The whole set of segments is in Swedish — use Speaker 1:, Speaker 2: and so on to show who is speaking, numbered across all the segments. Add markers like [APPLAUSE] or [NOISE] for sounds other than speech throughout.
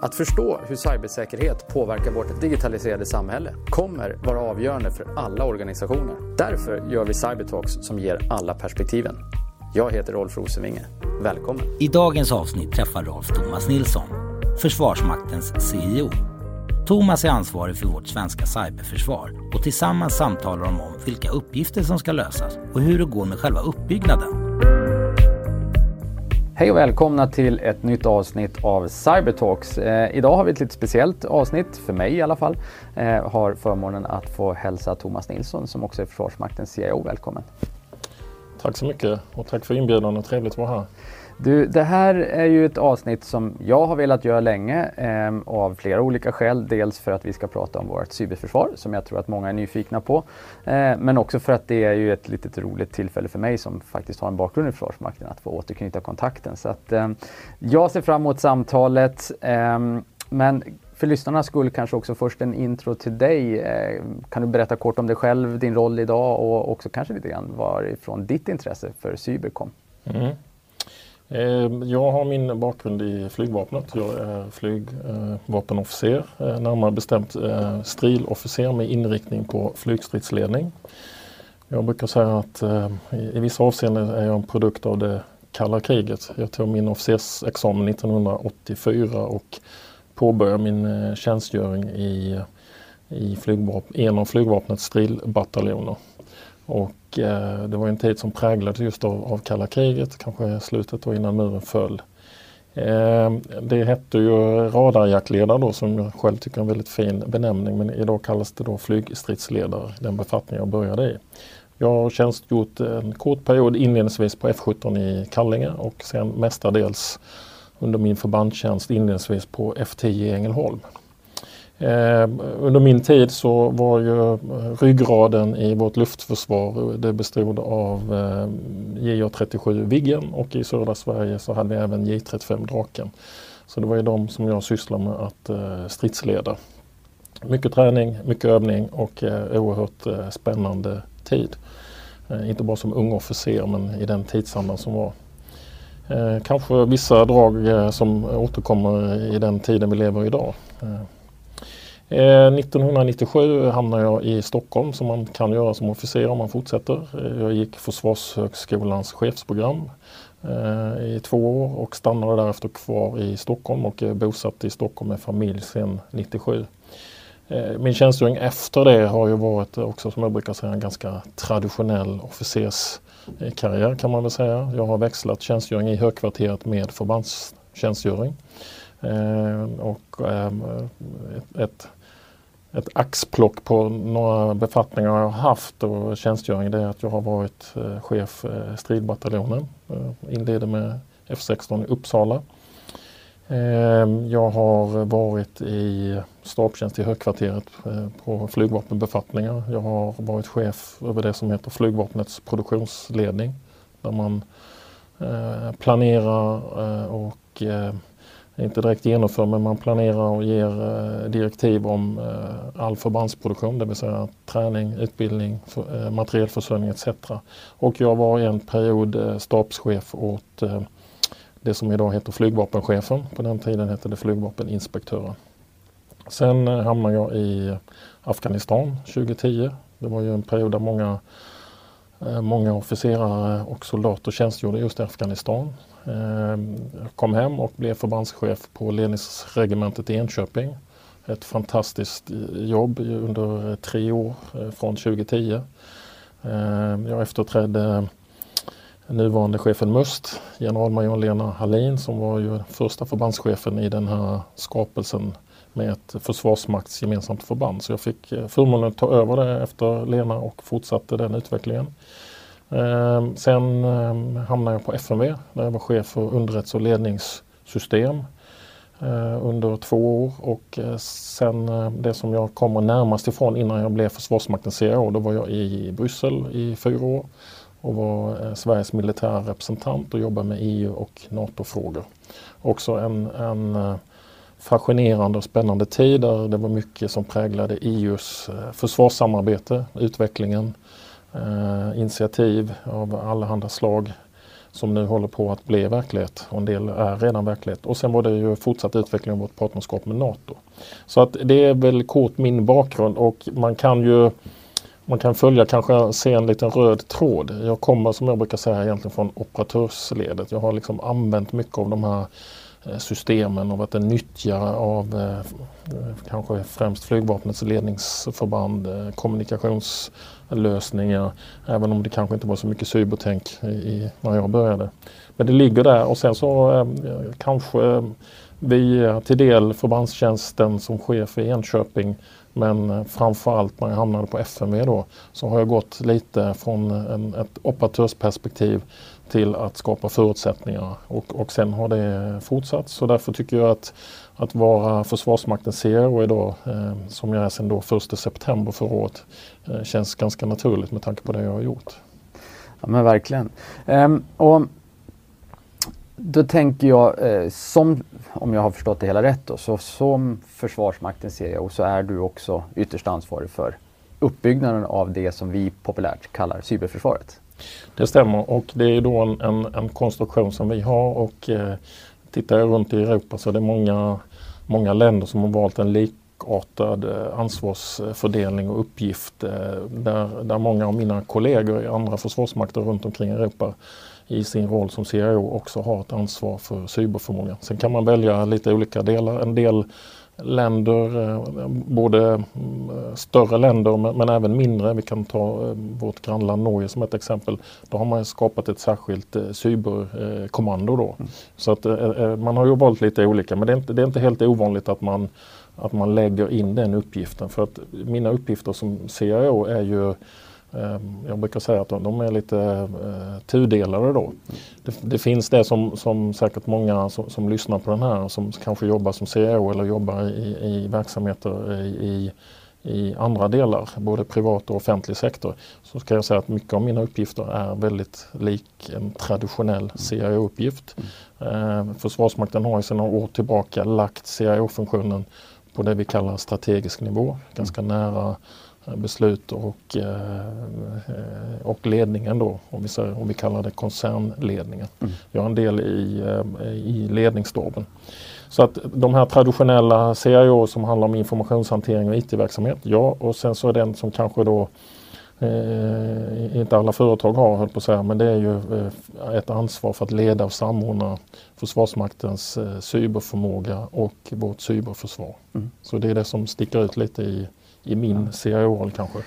Speaker 1: Att förstå hur cybersäkerhet påverkar vårt digitaliserade samhälle kommer vara avgörande för alla organisationer. Därför gör vi Cybertalks som ger alla perspektiven. Jag heter Rolf Rosenvinge. Välkommen!
Speaker 2: I dagens avsnitt träffar Rolf Thomas Nilsson, Försvarsmaktens CEO. Thomas är ansvarig för vårt svenska cyberförsvar och tillsammans samtalar de om vilka uppgifter som ska lösas och hur det går med själva uppbyggnaden.
Speaker 1: Hej och välkomna till ett nytt avsnitt av Cybertalks. Eh, idag har vi ett lite speciellt avsnitt, för mig i alla fall. Eh, har förmånen att få hälsa Thomas Nilsson som också är Försvarsmaktens CIO. Välkommen!
Speaker 3: Tack så mycket och tack för inbjudan och trevligt att vara här.
Speaker 1: Du, det här är ju ett avsnitt som jag har velat göra länge eh, av flera olika skäl. Dels för att vi ska prata om vårt cyberförsvar som jag tror att många är nyfikna på. Eh, men också för att det är ju ett litet roligt tillfälle för mig som faktiskt har en bakgrund i Försvarsmakten att få återknyta kontakten. Så att, eh, jag ser fram emot samtalet. Ehm, men för lyssnarnas skull kanske också först en intro till dig. Ehm, kan du berätta kort om dig själv, din roll idag och också kanske lite grann varifrån ditt intresse för cyber kom? Mm.
Speaker 3: Eh, jag har min bakgrund i flygvapnet. Jag är flygvapenofficer, eh, närmare bestämt eh, strilofficer med inriktning på flygstridsledning. Jag brukar säga att i vissa avseenden är jag en produkt av det kalla kriget. Jag tog min officersexamen 1984 och påbörjade min tjänstgöring i, i flygvapen, en av flygvapnets strilbataljoner. Och eh, det var en tid som präglades just av, av kalla kriget, kanske slutet och innan muren föll. Eh, det hette ju radarjaktledare då som jag själv tycker är en väldigt fin benämning men idag kallas det då flygstridsledare, den befattning jag började i. Jag har tjänstgjort en kort period inledningsvis på F17 i Kallinge och sen mestadels under min förbandstjänst inledningsvis på F10 i Ängelholm. Eh, under min tid så var ju eh, ryggraden i vårt luftförsvar, eh, det bestod av eh, JA37 Viggen och i södra Sverige så hade vi även J35 Draken. Så det var ju de som jag sysslade med att eh, stridsleda. Mycket träning, mycket övning och oerhört spännande tid. Inte bara som ung officer men i den tidsandan som var. Kanske vissa drag som återkommer i den tiden vi lever i idag. Eh, 1997 hamnade jag i Stockholm som man kan göra som officer om man fortsätter. Eh, jag gick Försvarshögskolans chefsprogram eh, i två år och stannade därefter kvar i Stockholm och är bosatt i Stockholm med familj sedan 97. Min tjänstgöring efter det har ju varit också som jag brukar säga en ganska traditionell officerskarriär kan man väl säga. Jag har växlat tjänstgöring i högkvarteret med förbandstjänstgöring. Och ett ett axplock på några befattningar jag har haft och tjänstgöring det är att jag har varit eh, chef eh, stridbataljonen. Inleder inledde med F16 i Uppsala. Ehm, jag har varit i stabstjänst i högkvarteret eh, på flygvapenbefattningar. Jag har varit chef över det som heter flygvapnets produktionsledning där man eh, planerar och inte direkt genomför men man planerar och ger eh, direktiv om eh, all förbandsproduktion, det vill säga träning, utbildning, för, eh, materielförsörjning etc. Och jag var en period stabschef åt det som idag heter flygvapenchefen. På den tiden hette det flygvapeninspektören. Sen hamnade jag i Afghanistan 2010. Det var ju en period där många Många officerare och soldater tjänstgjorde just i Afghanistan. Jag kom hem och blev förbandschef på ledningsregementet i Enköping. Ett fantastiskt eh, jobb under eh, tre år eh, från 2010. Ehm, jag efterträdde nuvarande chefen MUST, generalmajor Lena Hallin som var ju första förbandschefen i den här skapelsen med ett försvarsmaktsgemensamt förband. Så jag fick förmånen att ta över det efter Lena och fortsatte den utvecklingen. Eh, sen eh, hamnade jag på FMV där jag var chef för underrättelse och ledningssystem eh, under två år och eh, sen eh, det som jag kommer närmast ifrån innan jag blev Försvarsmaktens CAO då var jag i Bryssel i fyra år och var eh, Sveriges militära representant och jobbade med EU och NATO-frågor. Också en, en eh, fascinerande och spännande tid där det var mycket som präglade EUs eh, försvarssamarbete, utvecklingen, eh, initiativ av allehanda slag som nu håller på att bli verklighet och en del är redan verklighet. Och sen var det ju fortsatt utveckling av vårt partnerskap med NATO. Så att det är väl kort min bakgrund och man kan ju man kan följa, kanske se en liten röd tråd. Jag kommer som jag brukar säga egentligen från operatörsledet. Jag har liksom använt mycket av de här eh, systemen och varit en nyttjare av eh, eh kanske främst flygvapnets ledningsförband, eh, lösningar, Även om det kanske inte var så mycket cybertänk i, i, när jag började. Men det ligger där och sen så ehm, ehm, eh, kanske vi till del förbandstjänsten som chef i Enköping men framförallt när jag hamnade på FMV då så har jag gått lite från en, ett operatörsperspektiv till att skapa förutsättningar och, och sen har det fortsatt. Så därför tycker jag att, att vara Försvarsmaktens CRO idag, eh, som jag är sedan då 1 september förra året, eh, känns ganska naturligt med tanke på det jag har gjort.
Speaker 1: Ja men verkligen. Ehm, och då tänker jag, eh, som, om jag har förstått det hela rätt, då, så som Försvarsmakten och så är du också ytterst ansvarig för uppbyggnaden av det som vi populärt kallar cyberförsvaret.
Speaker 3: Det stämmer och det är då en, en, en konstruktion som vi har och eh, tittar jag runt i Europa så är det många, många länder som har valt en likartad eh, ansvarsfördelning och uppgift eh, där, där många av mina kollegor i andra försvarsmakter runt omkring Europa i sin roll som CIO också har ett ansvar för cyberförmåga. Sen kan man välja lite olika delar. En del länder, eh, både mm, större länder men även mindre. Vi kan ta eh, vårt grannland Norge som ett exempel. Då har man skapat ett särskilt eh, cyberkommando då. Mm. Så att man har ju valt lite olika men det är inte, det är inte helt ovanligt att man, att man lägger in den uppgiften. För att mina uppgifter som CIO är ju Ehm, jag brukar säga att de är lite eh, tudelade då. Det, det, finns det som, som säkert många som, som, lyssnar på den här som kanske jobbar som CEO eller jobbar i, i verksamheter i, i andra delar, både privat och offentlig sektor, så ska jag säga att mycket av mina uppgifter är väldigt lik en traditionell CIO-uppgift. Ehm, Försvarsmakten har sedan några år tillbaka lagt CIO-funktionen på det vi kallar strategisk nivå, ganska nära beslut och, eh, och ledningen då, om vi, säger, om vi kallar det koncernledningen. Mm. Jag har en del i, eh, i ledningsstaben. Så att de här traditionella CIO som handlar om informationshantering och IT-verksamhet, ja och sen så är den som kanske då eh, inte alla företag har, höll på att säga, men det är ju eh, ett ansvar för att leda och samordna Försvarsmaktens eh, cyberförmåga och vårt cyberförsvar. Mm. Så det är det som sticker ut lite i, i min CIO-roll kanske.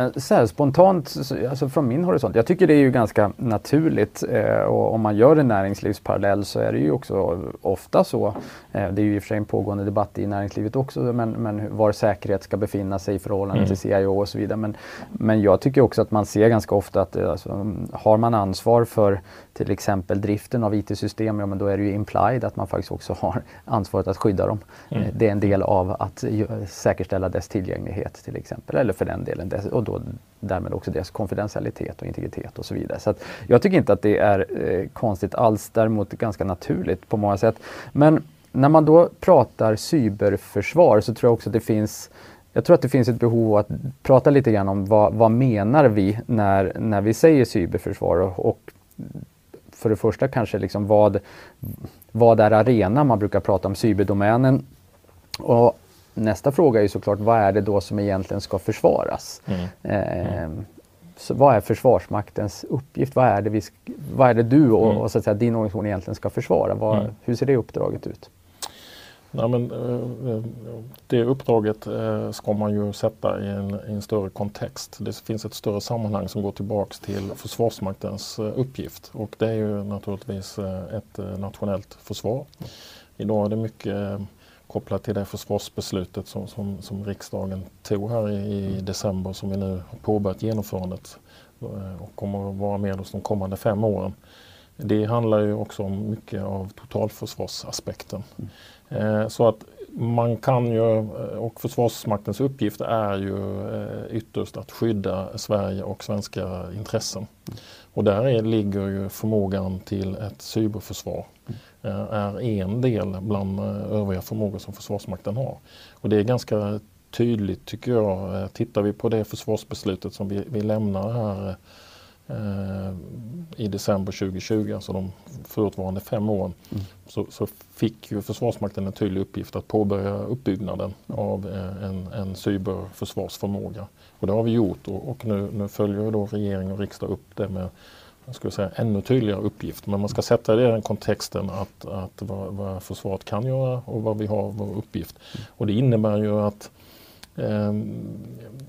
Speaker 1: Eh, så här, spontant, alltså från min horisont, jag tycker det är ju ganska naturligt eh, och om man gör en näringslivsparallell så är det ju också ofta så, eh, det är ju i och för sig en pågående debatt i näringslivet också, men, men var säkerhet ska befinna sig i förhållande mm. till CIO och så vidare. Men, men jag tycker också att man ser ganska ofta att alltså, har man ansvar för till exempel driften av IT-system, ja men då är det ju implied att man faktiskt också har ansvaret att skydda dem. Mm. Det är en del av att säkerställa dess tillgänglighet till exempel, eller för den delen dess, och då därmed också deras konfidentialitet och integritet och så vidare. Så jag tycker inte att det är eh, konstigt alls, däremot ganska naturligt på många sätt. Men när man då pratar cyberförsvar så tror jag också att det finns jag tror att det finns ett behov av att prata lite grann om vad, vad menar vi när, när vi säger cyberförsvar och, och för det första kanske liksom vad, vad är arena? Man brukar prata om cyberdomänen. Och nästa fråga är såklart vad är det då som egentligen ska försvaras? Mm. Eh, så vad är Försvarsmaktens uppgift? Vad är det, vi, vad är det du och, mm. och så att säga, din organisation egentligen ska försvara? Vad, mm. Hur ser det uppdraget ut?
Speaker 3: Nej, men, eh, eh, det uppdraget eh, ska man ju sätta i en, i en, större kontext. Det finns ett större sammanhang som går tillbaks till Försvarsmaktens uppgift och det är ju naturligtvis ett nationellt försvar. Idag är det mycket kopplat till det försvarsbeslutet som, som, som riksdagen tog här i, i, december som vi nu har påbörjat genomförandet och kommer att vara med oss de kommande fem åren. Det handlar ju också om mycket av totalförsvarsaspekten. Mm. Eh, så att man kan ju, eh, och Försvarsmaktens uppgift är ju eh, ytterst att skydda Sverige och svenska intressen. Och där ligger ju förmågan till ett cyberförsvar är en del bland övriga förmågor som Försvarsmakten har. Och det är ganska tydligt tycker jag. Tittar vi på det försvarsbeslutet som vi, vi lämnar här eh, i december 2020, alltså de förutvarande fem åren, mm. så, så, fick ju Försvarsmakten en tydlig uppgift att påbörja uppbyggnaden av eh, en, en cyberförsvarsförmåga. Och det har vi gjort och, och nu, nu följer då regering och riksdag upp det med jag skulle säga, ännu tydligare uppgift. Men man ska sätta det i den kontexten att, att vad, vad försvaret kan göra och vad vi har vår uppgift. Mm. Och det innebär ju att Ehm,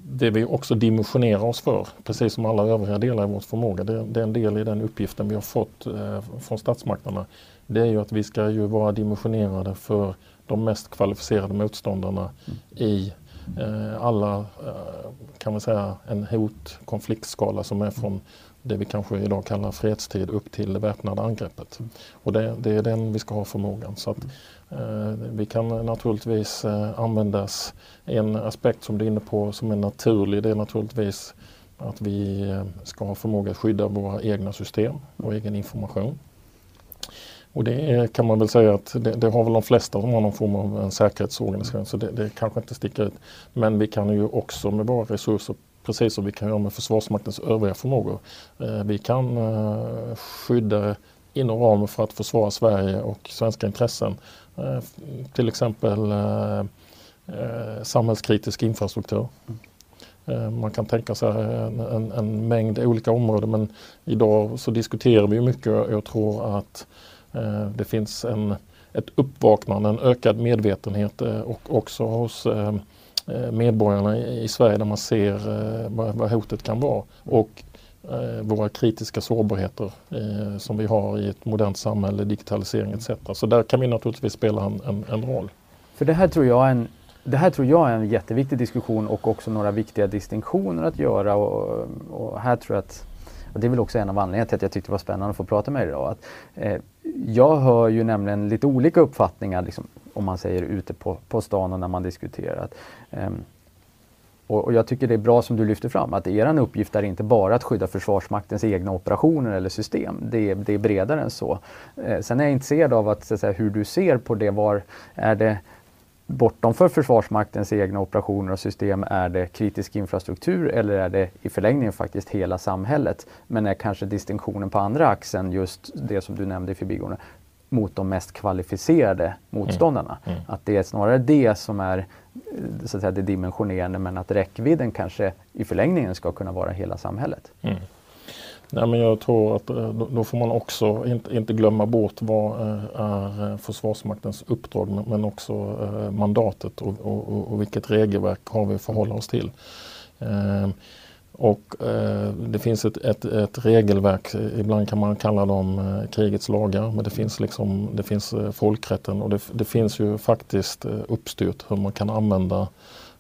Speaker 3: det vi också dimensionerar oss för, precis som alla övriga delar i vår förmåga, det, det är en del i den uppgiften vi har fått eh, från statsmakterna. Det är ju att vi ska ju vara dimensionerade för de mest kvalificerade motståndarna i eh, alla, eh, kan man säga, en hot konfliktskala som är från det vi kanske idag kallar fredstid upp till det väpnade angreppet. Och det, det, är den vi ska ha förmågan. Så att, Eh, vi kan naturligtvis eh, användas, en aspekt som du är inne på som är naturlig, det är naturligtvis att vi eh, ska ha förmåga att skydda våra egna system och egen information. Och det kan man väl säga att det, det, har väl de flesta som har någon form av en säkerhetsorganisation så det, det kanske inte sticker ut. Men vi kan ju också med våra resurser precis som vi kan göra med Försvarsmaktens övriga förmågor. vi kan skydda inom ramen för att försvara Sverige och svenska intressen Eh, till exempel eh, eh, samhällskritisk infrastruktur. Man kan tänka sig en, en, en, mängd olika områden men idag så diskuterar vi mycket och jag tror att det finns en, ett uppvaknande, en ökad medvetenhet och också hos medborgarna i Sverige där man ser vad hotet kan vara. Och Eh, våra kritiska sårbarheter eh, som vi har i ett modernt samhälle, digitalisering etc. Så där kan vi naturligtvis spela en, en, en roll.
Speaker 1: För det här tror jag en det här tror jag är en jätteviktig diskussion och också några viktiga distinktioner att göra. Och, och här tror jag att, och det är väl också en av anledningarna till att jag tyckte det var spännande att få prata med er idag. Att, eh, jag hör ju nämligen lite olika uppfattningar, liksom, om man säger ute på, på stan och när man diskuterar. Att, eh, och, och, jag tycker det är bra som du lyfter fram att er uppgift är inte bara att skydda Försvarsmaktens egna operationer eller system. Det är, det är bredare än så. Eh, sen är jag intresserad av att, så att säga, hur du ser på det. Var är det bortom för Försvarsmaktens egna operationer och system är det kritisk infrastruktur eller är det i förlängningen faktiskt hela samhället? Men är kanske distinktionen på andra axeln just det som du nämnde i förbigående mot de mest kvalificerade motståndarna. Mm. Mm. Att det är snarare det som är så att säga, det dimensionerande men att räckvidden kanske i förlängningen ska kunna vara hela samhället. Mm.
Speaker 3: Nej, men jag tror att eh, då får man också inte, inte glömma bort vad eh, är eh, Försvarsmaktens uppdrag men också mandatet och, och, och vilket regelverk har vi att förhålla oss till. Och eh, det finns ett, ett, ett, regelverk, ibland kan man kalla dem eh, krigets lagar, men det finns, liksom, det finns eh, folkrätten och det, det, finns ju faktiskt eh, uppstyrt hur man kan använda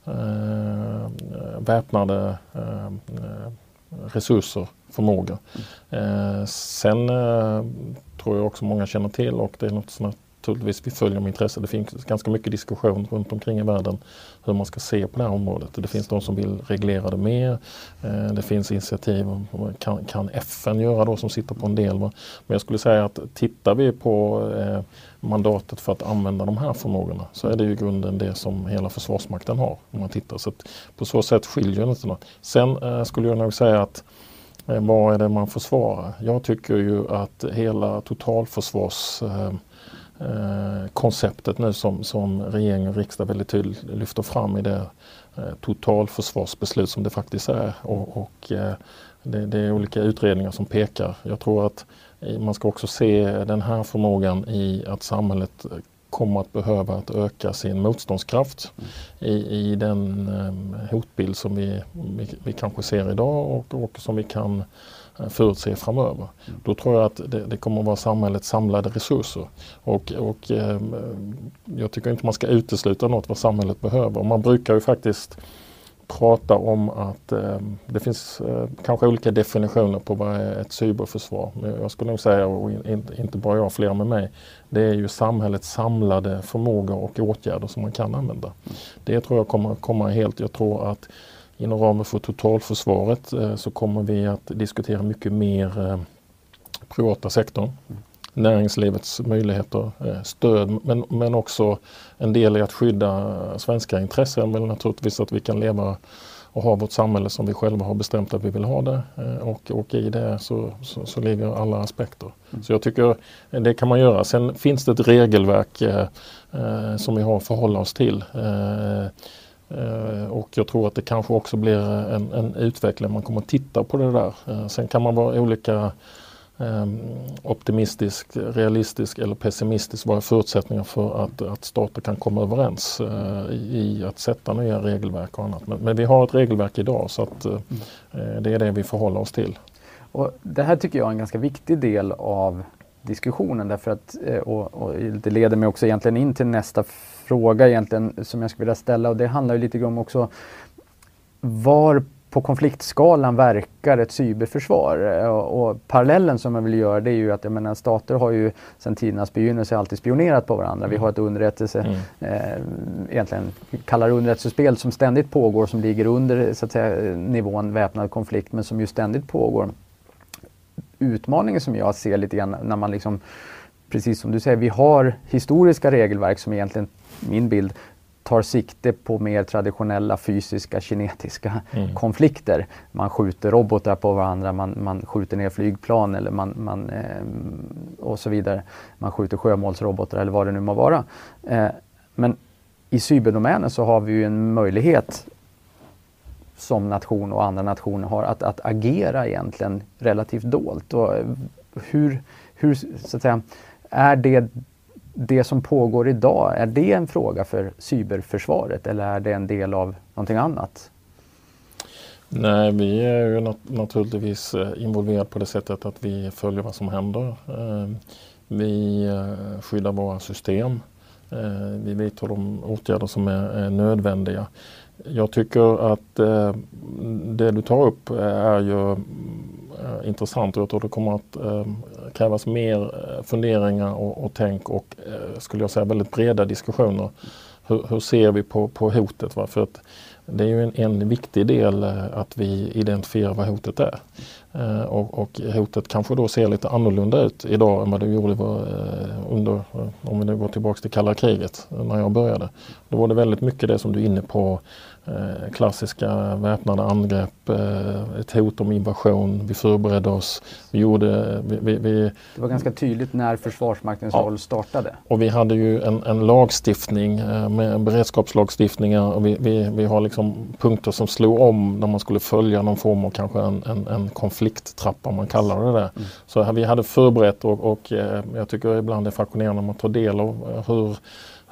Speaker 3: eh, eh väpnade eh, eh resurser, förmågor. Mm. Eh, sen tror jag också många känner till och det är något som naturligtvis vi följer med intresse. Det finns ganska mycket diskussion runt omkring i världen hur man ska se på det här området. Det finns de som vill reglera det mer. Eh, det finns initiativ, kan, kan FN göra då som sitter på en del. Men jag skulle säga att tittar vi på eh, mandatet för att använda de här förmågorna så är det ju i grunden det som hela Försvarsmakten har. Om man tittar. Så på så sätt skiljer det inte något. Sen eh, skulle jag nog säga att vad är det man försvarar? Jag tycker ju att hela totalförsvars Eh, konceptet nu som, som regering och riksdag väldigt tydligt lyfter fram i det eh, totalförsvarsbeslut som det faktiskt är. Och, och eh, det, det, är olika utredningar som pekar. Jag tror att man ska också se den här förmågan i att samhället kommer att behöva att öka sin motståndskraft mm. i, i den eh, hotbild som vi, vi, vi kanske ser idag och, och som vi kan Eh, förutse framöver. Mm. Då tror jag att det, det, kommer att vara samhällets samlade resurser. Och, och eh, jag tycker inte man ska utesluta något vad samhället behöver. Man brukar ju faktiskt prata om att eh, det finns eh, kanske olika definitioner på vad är ett cyberförsvar. Men jag skulle nog säga, och in, inte bara jag, flera med mig, det är ju samhällets samlade förmågor och åtgärder som man kan använda. Mm. Det tror jag kommer komma helt, jag tror att Inom ramen för totalförsvaret eh, så kommer vi att diskutera mycket mer eh, privata sektorn, näringslivets möjligheter, eh, stöd men, men också en del i att skydda svenska intressen men naturligtvis att vi kan leva och ha vårt samhälle som vi själva har bestämt att vi vill ha det. Och, och i det så, så, så ligger alla aspekter. Mm. Så jag tycker det kan man göra. Sen finns det ett regelverk eh, som vi har att förhålla oss till. Eh, och jag tror att det kanske också blir en, en utveckling. Man kommer att titta på det där. Sen kan man vara olika Ehm, optimistisk, realistisk eller pessimistisk vad är förutsättningar för att, att stater kan komma överens eh, i att sätta nya regelverk och annat. Men, men, vi har ett regelverk idag så att eh, mm. det är det vi förhåller oss till.
Speaker 1: Och det här tycker jag är en ganska viktig del av diskussionen därför att, eh, och, och det leder mig också egentligen in till nästa fråga egentligen som jag skulle vilja ställa och det handlar ju lite om också var på konfliktskalan verkar ett cyberförsvar. Och, och, parallellen som man vill göra det är ju att jag menar, stater har ju sedan tidernas begynnelse alltid spionerat på varandra. Vi har ett underrättelse, mm. eh, egentligen kallar underrättelsespel som ständigt pågår som ligger under så att säga, nivån väpnad konflikt men som ju ständigt pågår. Utmaningen som jag ser lite grann när man liksom Precis som du säger, vi har historiska regelverk som egentligen, min bild, tar sikte på mer traditionella fysiska kinetiska mm. konflikter. Man skjuter robotar på varandra, man, man skjuter ner flygplan eller man, man eh, och så vidare. Man skjuter sjömålsrobotar eller vad det nu må vara. Eh, men i cyberdomänen så har vi ju en möjlighet som nation och andra nationer har att, att agera egentligen relativt dolt. Och hur, hur så att säga, är det det som pågår idag, är det en fråga för cyberförsvaret eller är det en del av någonting annat?
Speaker 3: Nej, vi är ju nat naturligtvis eh, involverade på det sättet att vi följer vad som händer. Eh, vi eh, skyddar våra system. Vi vidtar de åtgärder som är nödvändiga. Jag tycker att det du tar upp är ju eh, intressant och jag tror det kommer att eh, krävas mer eh, funderingar och, och tänk och eh, skulle jag säga väldigt breda diskussioner. Hur, hur ser vi på, på hotet? Va? För att det är ju en, en viktig del eh, att vi identifierar vad hotet är. Eh, och, och, hotet kanske då ser lite annorlunda ut idag än vad det gjorde eh, under, eh, om vi nu går tillbaks till kalla kriget, när jag började. Då var det väldigt mycket det som du är inne på, klassiska väpnade angrepp, eh, ett hot om invasion. Vi förberedde oss. Vi gjorde, vi, vi,
Speaker 1: det var ganska tydligt när Försvarsmaktens ja, roll startade.
Speaker 3: Och vi hade ju en, en lagstiftning eh, med beredskapslagstiftningar och vi, vi, vi har liksom punkter som slog om när man skulle följa någon form av kanske en, en, en konflikttrappa man kallar det det. Mm. Så vi hade förberett och, och jag tycker ibland det är fascinerande när man tar del av hur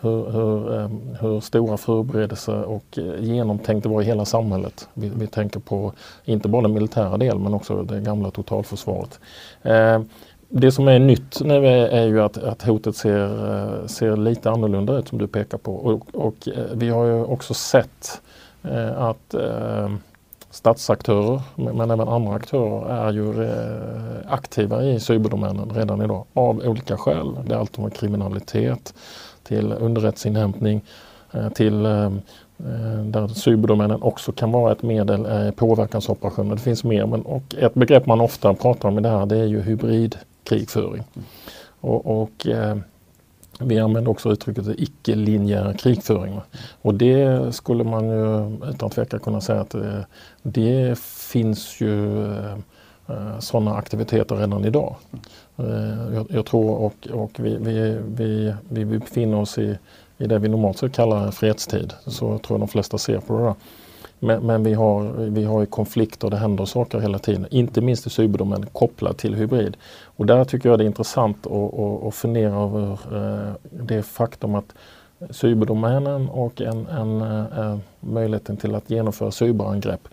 Speaker 3: hur, hur, ehm, hur, stora förberedelser och eh, genomtänkt det var i hela samhället. Vi, vi, tänker på inte bara den militära delen men också det gamla totalförsvaret. Ehm, det som är nytt nu är, är ju att, att, hotet ser, eh, ser lite annorlunda ut som du pekar på. Och, och eh, vi har ju också sett att ehm, statsaktörer men även andra aktörer är ju aktiva i cyberdomänen redan idag av olika skäl. Det är allt om kriminalitet, till underrättelseinhämtning, eh, till eh, eh, där cyberdomänen också kan vara ett medel, i påverkansoperationer. Det finns mer. Men, och ett begrepp man ofta pratar om i det här det är ju hybridkrigföring. Och, och vi använder också uttrycket icke-linjär krigföring. Och det skulle man ju utan tvekan kunna säga att det finns ju Eh, sådana aktiviteter redan idag. Eh, jag, jag, tror och, och vi, vi, vi, vi befinner oss i, i det vi normalt sett kallar fredstid. Så tror jag de flesta ser på det där. Men, men, vi har, vi har konflikter, det händer saker hela tiden. Inte minst i cyberdomänen kopplat till hybrid. Och där tycker jag det är intressant att, att, att fundera över eh, det faktum att cyberdomänen och en, en, en, möjligheten till att genomföra cyberangrepp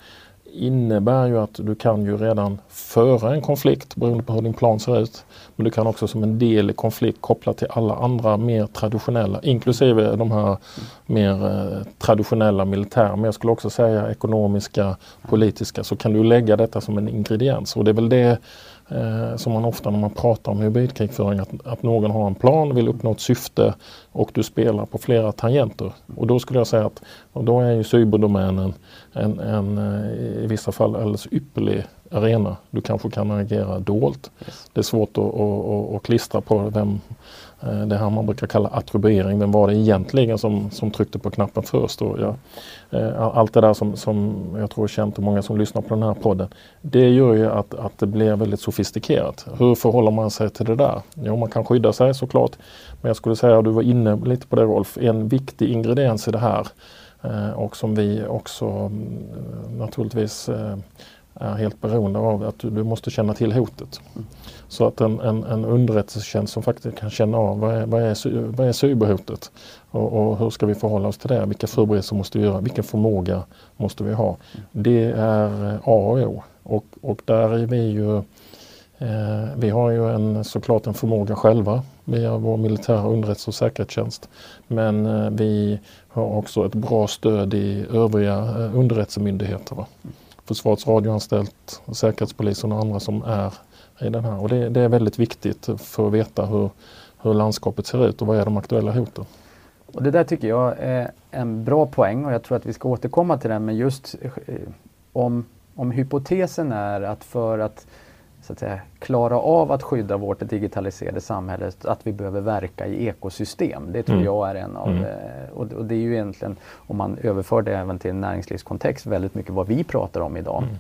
Speaker 3: innebär ju att du kan ju redan föra en konflikt beroende på hur din plan ser ut. Men du kan också som en del i konflikt koppla till alla andra mer traditionella, inklusive de här mer eh, traditionella militära, men jag skulle också säga ekonomiska, politiska, så kan du lägga detta som en ingrediens. Och det är väl det eh, som man ofta när man pratar om hybridkrigföring, att, att någon har en plan, vill uppnå ett syfte och du spelar på flera tangenter. Och då skulle jag säga att och då är ju cyberdomänen en, en, eh, i vissa fall alldeles ypperlig arena. Du kanske kan agera dolt. Yes. Det är svårt att, att, att, att klistra på vem, Eh, det här man brukar kalla attribuering. Vem var det egentligen som, som tryckte på knappen först? Och jag, eh, allt det där som, som jag tror är känt och många som lyssnar på den här podden. Det gör ju att, att det blir väldigt sofistikerat. Hur förhåller man sig till det där? Jo, man kan skydda sig såklart. Men jag skulle säga, du var inne lite på det Rolf, en viktig ingrediens i det här eh, och som vi också mm, naturligtvis är helt beroende av att du, du måste känna till hotet. Mm. Så att en, en, en underrättelsetjänst som faktiskt kan känna av vad är, vad är, vad är cyberhotet och, och, hur ska vi förhålla oss till det? Vilka förberedelser måste vi göra? Vilken förmåga måste vi ha? Det är eh, A och O och, och där är vi ju eh, vi har ju en, såklart en förmåga själva via vår militära underrättelse och säkerhetstjänst. Men eh, vi har också ett bra stöd i övriga eh, underrättelsemyndigheter. Va? Försvarets radioanstalt, Säkerhetspolisen och andra som är i den här. Och det, det, är väldigt viktigt för att veta hur, hur landskapet ser ut och vad är de aktuella hoten.
Speaker 1: Och det där tycker jag är en bra poäng och jag tror att vi ska återkomma till den. Men just eh, om, om hypotesen är att för att, så att säga, klara av att skydda vårt digitaliserade samhälle att vi behöver verka i ekosystem. Det tror mm. jag är en av, mm. Eh, och, och, det är ju egentligen om man överför det även till en näringslivskontext väldigt mycket vad vi pratar om idag. Mm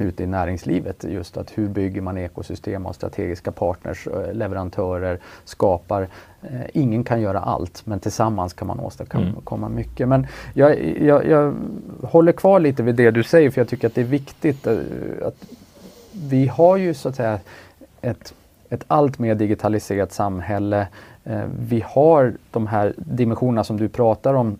Speaker 1: ute i näringslivet. Just att hur bygger man ekosystem av strategiska partners, eh, leverantörer, skapar. Eh, ingen kan göra allt men tillsammans kan man åstadkomma mm. mycket. Men jag, jag, jag, håller kvar lite vid det du säger för jag tycker att det är viktigt. Eh, att vi har ju så att säga ett, ett allt mer digitaliserat samhälle. Eh, vi har de här dimensionerna som du pratar om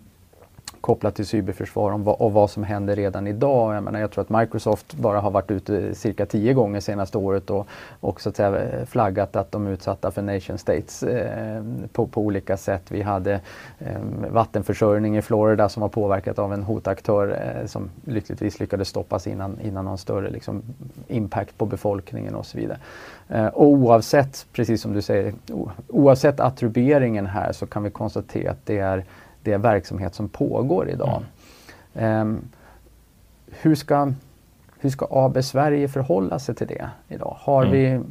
Speaker 1: kopplat till cyberförsvar om vad, och vad som händer redan idag. Jag, menar, jag tror att Microsoft bara har varit ute cirka tio gånger senaste året och, och så att säga flaggat att de är utsatta för nation states eh, på, på, olika sätt. Vi hade eh, vattenförsörjning i Florida som var påverkat av en hotaktör eh, som lyckligtvis lyckades stoppas innan, innan någon större liksom, impact på befolkningen och så vidare. Eh, och oavsett, precis som du säger, oavsett attribueringen här så kan vi konstatera att det är det verksamhet som pågår idag. Mm. Um, hur, ska, hur ska AB Sverige förhålla sig till det idag? Har, mm. vi,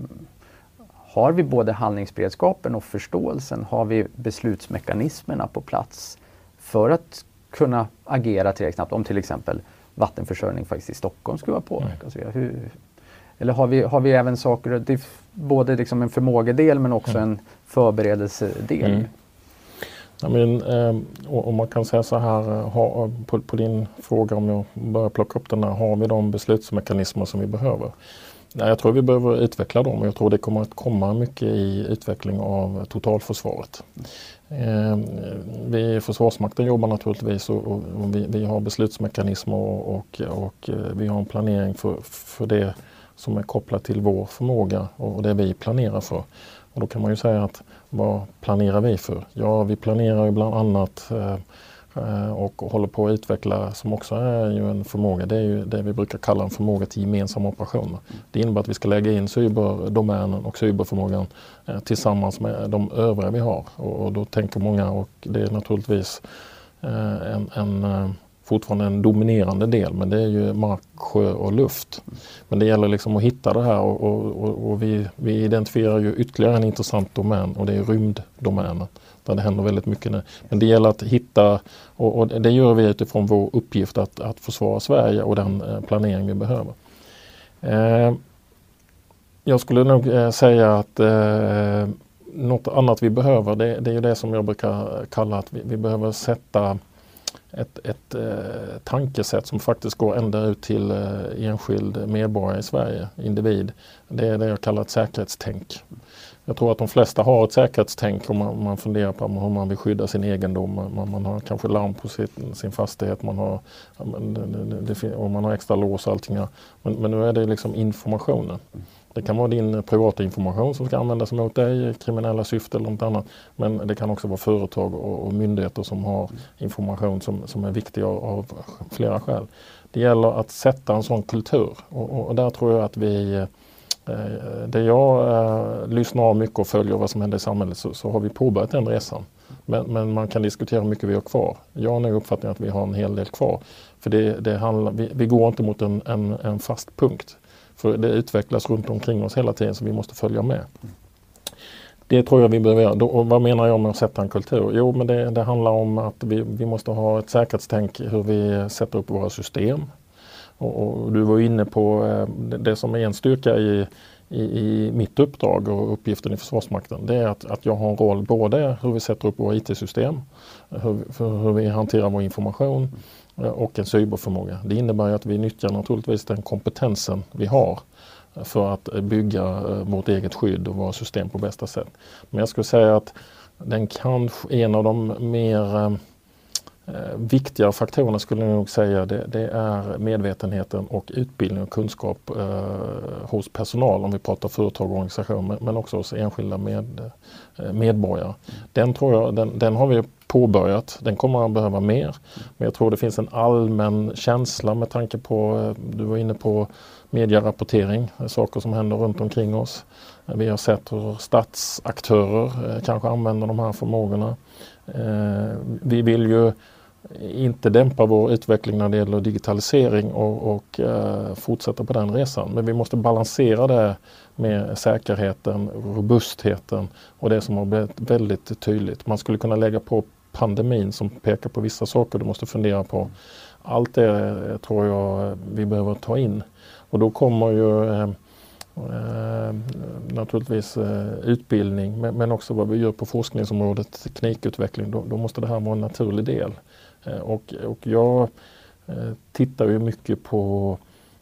Speaker 1: har vi både handlingsberedskapen och förståelsen? Har vi beslutsmekanismerna på plats för att kunna agera tillräckligt snabbt om till exempel vattenförsörjning faktiskt i Stockholm skulle vara påverkad? Mm. Hur, eller har vi, har vi även saker, både liksom en förmågedel men också mm. en förberedelsedel? Mm.
Speaker 3: I mean, um, eh, och, man kan säga så här eh, ha, eh, på, på, din fråga om jag börjar plocka upp den här, har vi de beslutsmekanismer som vi behöver? Nej, jag tror vi behöver utveckla dem och jag tror det kommer att komma mycket i utveckling av totalförsvaret. Eh, vi i Försvarsmakten jobbar naturligtvis och, och, och vi, vi, har beslutsmekanismer och, och, och, eh, vi har en planering för, för det som är kopplat till vår förmåga och det vi planerar för. Och då kan man ju säga att vad planerar vi för? Ja, vi planerar ju bland annat eh, eh, och håller på att utveckla, som också är ju en förmåga, det är ju det vi brukar kalla en förmåga till gemensamma operationer. Det innebär att vi ska lägga in cyberdomänen och cyberförmågan eh, tillsammans med de övriga vi har. Och, då tänker många, och det är naturligtvis eh, en, en eh, fortfarande en dominerande del men det är ju mark, sjö och luft. Men det gäller liksom att hitta det här och, och, och vi, vi, identifierar ju ytterligare en intressant domän och det är rymddomänen. Där det händer väldigt mycket nu. Men det gäller att hitta och, och det gör vi utifrån vår uppgift att, att försvara Sverige och den eh, planering vi behöver. Eh, jag skulle nog eh, säga att eh, något annat vi behöver det, det är det som jag brukar kalla att vi, vi behöver sätta ett, ett eh, tankesätt som faktiskt går ända ut till eh, enskild medborgare i Sverige, individ. Det är det jag kallar ett säkerhetstänk. Jag tror att de flesta har ett säkerhetstänk om man, man funderar på hur man vill skydda sin egendom. Man, man har kanske larm på sin, sin fastighet, man har, det, det, och man har extra lås och allting. Men, men nu är det liksom informationen. Det kan vara din privata information som ska användas mot dig, i kriminella syften. eller något annat. Men det kan också vara företag och, och myndigheter som har information som, som är viktig av, av, flera skäl. Det gäller att sätta en sån kultur och, och där tror jag att vi där det jag eh, lyssnar av mycket och följer vad som händer i samhället så, så har vi påbörjat den resan. Men, men, man kan diskutera hur mycket vi har kvar. Jag har nog uppfattningen att vi har en hel del kvar. För det, det handlar, vi, vi går inte mot en, en, en fast punkt. För det utvecklas runt omkring oss hela tiden så vi måste följa med. Det tror jag vi behöver göra. och vad menar jag med att sätta en kultur? Jo, men det, det handlar om att vi, vi måste ha ett säkerhetstänk hur vi sätter upp våra system. Och, och du var inne på eh, det, som är en styrka i i, i, mitt uppdrag och uppgiften i Försvarsmakten det är att, att jag har en roll både hur vi sätter upp våra IT-system, hur, hur vi hanterar vår information eh, och en cyberförmåga. Det innebär att vi nyttjar naturligtvis den kompetensen vi har för att bygga eh, vårt eget skydd och våra system på bästa sätt. Men jag skulle säga att den kanske en av de mer eh, viktigare viktiga faktorerna skulle jag nog säga det, det, är medvetenheten och utbildning och kunskap eh, hos personal om vi pratar företag och organisationer men också hos enskilda med, eh, medborgare. Den, tror jag, den, den, har vi påbörjat, den kommer att behöva mer. Men jag tror det finns en allmän känsla med tanke på, eh, du var inne på medierapportering, eh, saker som händer runt omkring oss. Eh, vi har sett hur statsaktörer kanske använder de här förmågorna. Vi vill ju inte dämpa vår utveckling när det gäller digitalisering och, och eh, fortsätta på den resan. Men vi måste balansera det med säkerheten, robustheten och det som har blivit väldigt tydligt. Man skulle kunna lägga på pandemin som pekar på vissa saker du måste fundera på. Allt det eh, tror jag eh, vi behöver ta in. Och då kommer ju eh, Eh, naturligtvis eh, utbildning men, men, också vad vi gör på forskningsområdet, teknikutveckling. Då, då måste det här vara en naturlig del. Eh, och, och jag eh, tittar ju mycket på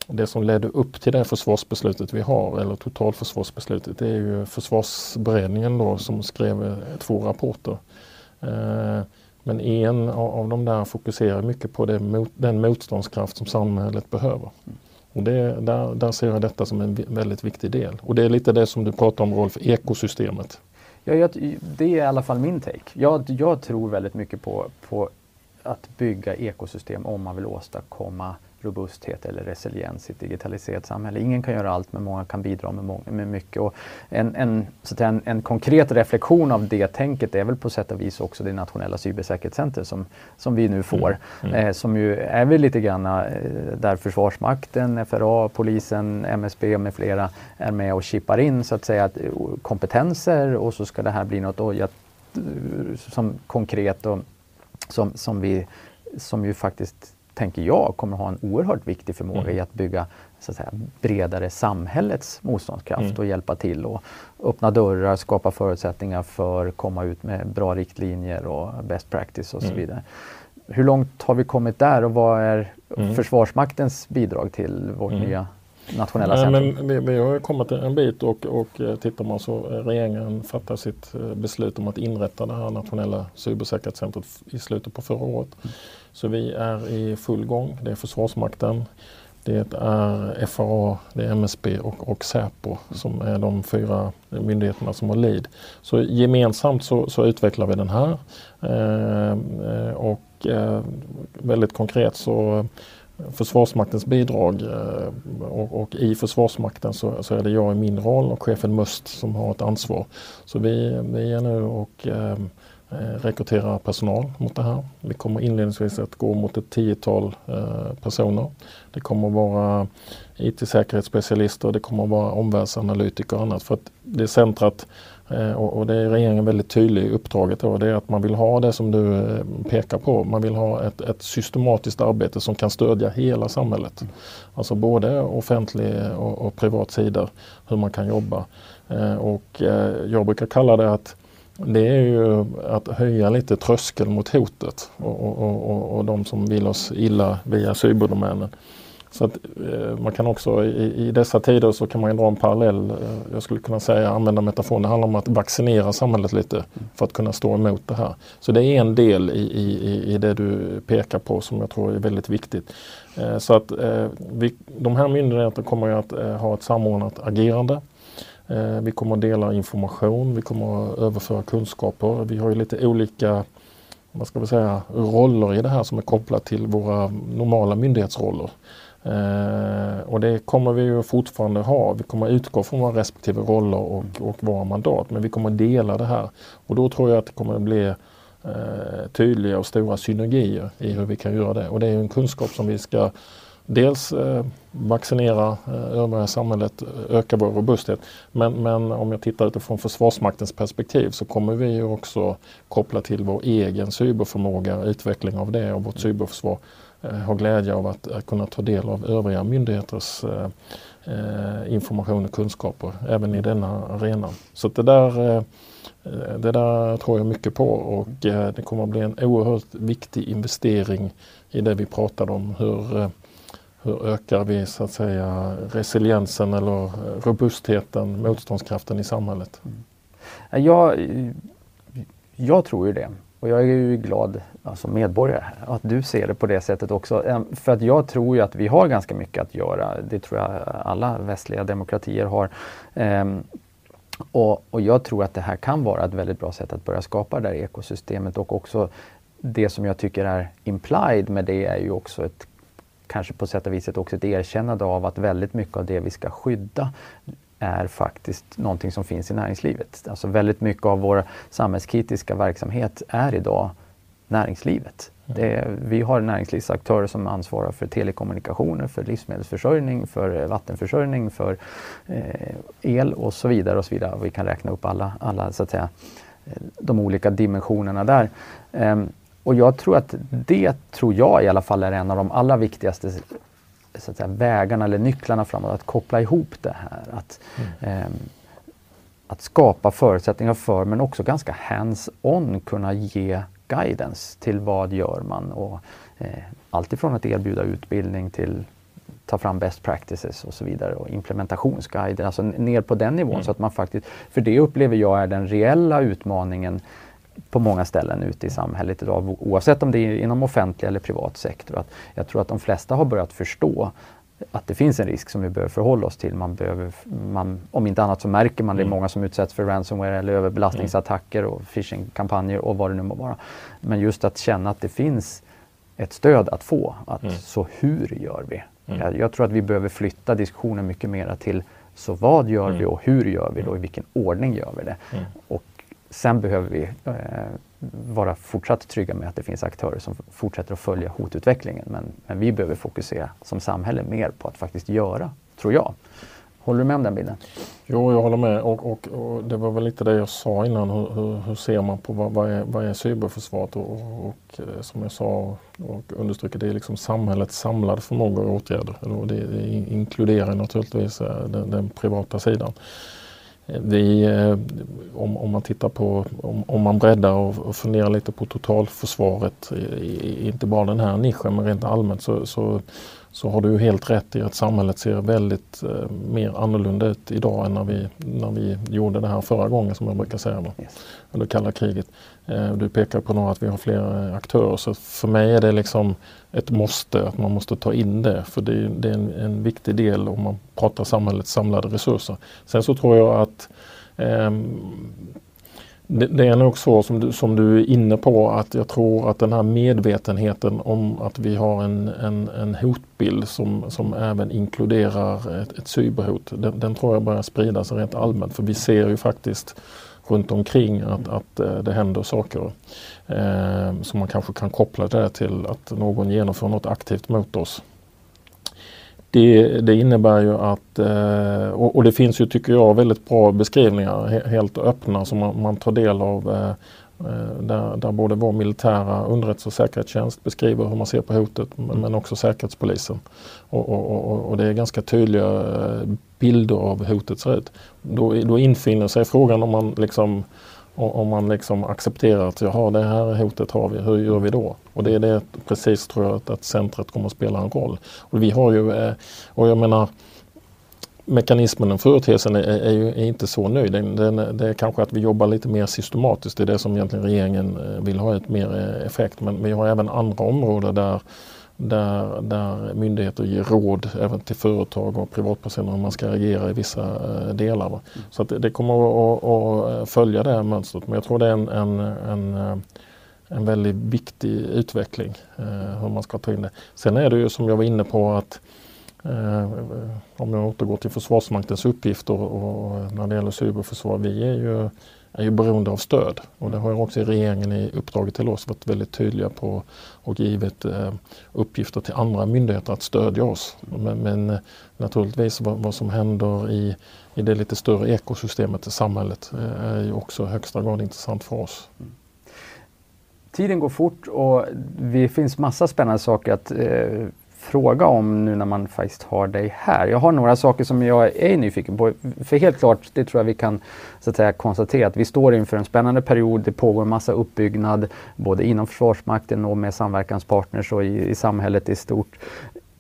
Speaker 3: det som ledde upp till det försvarsbeslutet vi har, eller totalförsvarsbeslutet, det är ju försvarsberedningen då som skrev eh, två rapporter. Men en av de där fokuserar mycket på det, den motståndskraft som samhället behöver. Och det, där, där ser jag detta som en väldigt viktig del. Och det är lite det som du pratar om Rolf, ekosystemet.
Speaker 1: Ja, jag, det är i alla fall min take. Jag, jag tror väldigt mycket på, på att bygga ekosystem om man vill åstadkomma robusthet eller resiliens i ett digitaliserat samhälle. Ingen kan göra allt men många kan bidra med, med mycket. Och en, en, så en, en, konkret reflektion av det tänket är väl på sätt och vis också det nationella cybersäkerhetscenter som, som vi nu får. Mm. Mm. Eh, som ju är väl lite grann eh, där Försvarsmakten, FRA, polisen, MSB med flera är med och chippar in så att säga att, eh, kompetenser och så ska det här bli något och jag, som konkret och som, som, vi, som ju faktiskt tänker jag, kommer ha en oerhört viktig förmåga mm. i att bygga så att säga, bredare samhällets motståndskraft mm. och hjälpa till och öppna dörrar, skapa förutsättningar för att komma ut med bra riktlinjer och best practice och så mm. vidare. Hur långt har vi kommit där och vad är mm. Försvarsmaktens bidrag till vårt mm. nya nationella centrum?
Speaker 3: Men vi, vi, har kommit en bit och, och eh, tittar man så eh, regeringen fattar sitt eh, beslut om att inrätta det här nationella cybersäkerhetscentret i slutet på förra året. Mm. Så vi är i full gång. Det är Försvarsmakten, det är FRA, det är MSB och, och Säpo som är de fyra myndigheterna som har lead. Så gemensamt så, så utvecklar vi den här. Eh, och eh, väldigt konkret så Försvarsmaktens bidrag eh, och, och, i Försvarsmakten så, så, är det jag i min roll och chefen Must som har ett ansvar. Så vi, vi är nu och eh, eh, rekryterar personal mot det här. Vi kommer inledningsvis att gå mot ett tiotal eh, personer. Det kommer att vara IT-säkerhetsspecialister, det kommer att vara omvärldsanalytiker och annat. För att det centrat, Eh, och det är regeringen väldigt tydlig i uppdraget, då, det är att man vill ha det som du eh, pekar på. Man vill ha ett, ett systematiskt arbete som kan stödja hela samhället. Alltså både offentlig och, och privat sida, hur man kan jobba. Eh, och jag brukar kalla det att det är ju att höja lite tröskeln mot hotet och, och, och, och de som vill oss illa via cyberdomänen. Så att, eh, man kan också i, i, dessa tider så kan man dra en parallell. Eh, jag skulle kunna säga, använda metaforen, det handlar om att vaccinera samhället lite för att kunna stå emot det här. Så det är en del i, i, i det du pekar på som jag tror är väldigt viktigt. Eh, så att eh, vi, de här myndigheterna kommer att eh, ha ett samordnat agerande. Eh, vi kommer att dela information, vi kommer att överföra kunskaper. Vi har ju lite olika vad ska vi säga, roller i det här som är kopplat till våra normala myndighetsroller. Eh, och det kommer vi ju fortfarande ha. Vi kommer utgå från våra respektive roller och, och våra mandat men vi kommer dela det här. Och då tror jag att det kommer bli eh, tydliga och stora synergier i hur vi kan göra det. Och det är en kunskap som vi ska dels eh, vaccinera eh, övriga samhället, öka vår robusthet. Men, men om jag tittar utifrån Försvarsmaktens perspektiv så kommer vi också koppla till vår egen cyberförmåga, utveckling av det och vårt cyberförsvar ha har glädje av att, att, kunna ta del av övriga myndigheters eh, eh, information och kunskaper även i denna arena. Så det där det där tror jag mycket på och det kommer att bli en oerhört viktig investering i det vi pratade om. Hur, hur ökar vi så att säga resiliensen eller robustheten, motståndskraften i samhället?
Speaker 1: Mm. Jag, jag tror ju det. Och jag är ju glad alltså medborgare att du ser det på det sättet också. För att jag tror ju att vi har ganska mycket att göra. Det tror jag alla västliga demokratier har. Ehm, och, och jag tror att det här kan vara ett väldigt bra sätt att börja skapa det här ekosystemet och också det som jag tycker är implied med det är ju också ett kanske på sätt och vis också ett erkännande av att väldigt mycket av det vi ska skydda är faktiskt någonting som finns i näringslivet. Alltså väldigt mycket av vår samhällskritiska verksamhet är idag näringslivet. Mm. Det, vi har näringslivsaktörer som ansvarar för telekommunikationer, för livsmedelsförsörjning, för vattenförsörjning, för eh, el och så vidare. och så vidare. Vi kan räkna upp alla, alla så att säga, eh, de olika dimensionerna där. Um, och jag tror att det, tror jag i alla fall, är en av de allra viktigaste så att säga, vägarna eller nycklarna framåt, att koppla ihop det här. Att, mm. eh, att skapa förutsättningar för, men också ganska hands-on kunna ge guidance till vad gör man och eh, alltifrån att erbjuda utbildning till ta fram best practices och så vidare och implementationsguider, alltså ner på den nivån mm. så att man faktiskt, för det upplever jag är den reella utmaningen på många ställen ute i samhället idag, oavsett om det är inom offentlig eller privat sektor. Att jag tror att de flesta har börjat förstå att det finns en risk som vi behöver förhålla oss till. Man behöver, man, om inte annat så märker man det. är mm. många som utsätts för ransomware eller överbelastningsattacker och phishingkampanjer och vad det nu må vara. Men just att känna att det finns ett stöd att få. Att, mm. Så hur gör vi? Mm. Jag, jag, tror att vi behöver flytta diskussionen mycket mera till så vad gör mm. vi och hur gör vi och i vilken ordning gör vi det? Mm. Och Sen behöver vi eh, vara fortsatt trygga med att det finns aktörer som fortsätter att följa hotutvecklingen. Men, men, vi behöver fokusera som samhälle mer på att faktiskt göra, tror jag. Håller du med om den bilden?
Speaker 3: Jo, jag håller med och, och, och det var väl lite det jag sa innan. Hur, hur, hur ser man på vad, vad, är, vad är cyberförsvaret? Och, och, eh, som jag sa och understryker, det är liksom samhällets samlade förmåga och åtgärder. Och det, det inkluderar naturligtvis eh, den, den privata sidan. Vi, eh, om, om, man tittar på, om, om man breddar och, och funderar lite på totalförsvaret, inte bara den här nischen men rent allmänt så, så, så har du helt rätt i att samhället ser väldigt eh, mer annorlunda ut idag än när vi, när vi gjorde det här förra gången som jag brukar säga, yes. under kalla kriget. Eh, du pekar på några att vi har fler aktörer så för mig är det liksom ett måste att man måste ta in det för det, det är en, en, viktig del om man pratar samhällets samlade resurser. Sen så tror jag att eh, det, det, är nog så som du, som du är inne på att jag tror att den här medvetenheten om att vi har en, en, en hotbild som, som även inkluderar ett, ett cyberhot, den, den tror jag börjar sprida sig rent allmänt för vi ser ju faktiskt runt omkring att, att eh, det händer saker. Eh, så man kanske kan koppla det till att någon genomför något aktivt mot oss. Det, det innebär ju att, eh, och, och, det finns ju tycker jag väldigt bra beskrivningar, helt öppna som man, man tar del av eh, eh, där, där både vår militära underrättelse och säkerhetstjänst beskriver hur man ser på hotet mm. men också Säkerhetspolisen. Och, och, och, och, det är ganska tydliga bilder av hur hotet ser ut. Då, då infinner sig frågan om man liksom om man liksom accepterar att jaha, det här hotet har vi, hur gör vi då? Och det är det precis tror jag att, att centret kommer att spela en roll. Och vi har ju, eh, och jag menar mekanismen, den företeelsen är, är, ju är inte så ny. Den, den, det är kanske att vi jobbar lite mer systematiskt. Det är det som egentligen regeringen eh, vill ha ett mer eh, effekt. Men vi har även andra områden där där, där myndigheter ger råd även till företag och privatpersoner hur man ska agera i vissa eh, delar. Mm. Så att det kommer att, att, följa det här mönstret men jag tror det är en, en, en, eh, en väldigt viktig utveckling eh, hur man ska ta in det. Sen är det ju som jag var inne på att eh, om jag återgår till Försvarsmaktens uppgifter och, och när det gäller cyberförsvar, vi är ju är ju beroende av stöd. Och det har också regeringen i uppdraget till oss varit väldigt tydliga på och givit eh, uppgifter till andra myndigheter att stödja oss. Men, men eh, naturligtvis vad, vad, som händer i, i det lite större ekosystemet i samhället eh, är ju också i högsta grad intressant för oss.
Speaker 1: Tiden går fort och det finns massa spännande saker att eh, fråga om nu när man faktiskt har dig här. Jag har några saker som jag är nyfiken på. För helt klart, det tror jag vi kan så att säga, konstatera att vi står inför en spännande period. Det pågår en massa uppbyggnad både inom Försvarsmakten och med samverkanspartners och i, i samhället i stort.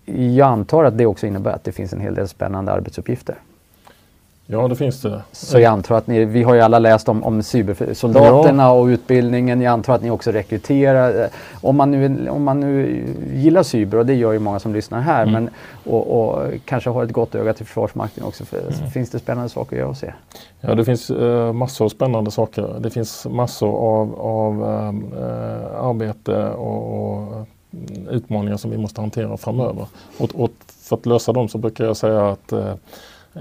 Speaker 1: Jag antar att det också innebär att det finns en hel del spännande arbetsuppgifter.
Speaker 3: Ja, det finns det.
Speaker 1: Så jag antar att ni, vi har ju alla läst om, om cybersoldaterna ja. och utbildningen. Jag antar att ni också rekryterar. Om man nu, om man nu gillar cyber, och det gör ju många som lyssnar här, mm. men, och, och, kanske har ett gott öga till Försvarsmakten också. För, mm. Finns det spännande saker att göra och se?
Speaker 3: Ja, det finns uh, massor av spännande saker. Det finns massor av, av uh, arbete och, och utmaningar som vi måste hantera framöver. Och, och för att lösa dem så brukar jag säga att uh,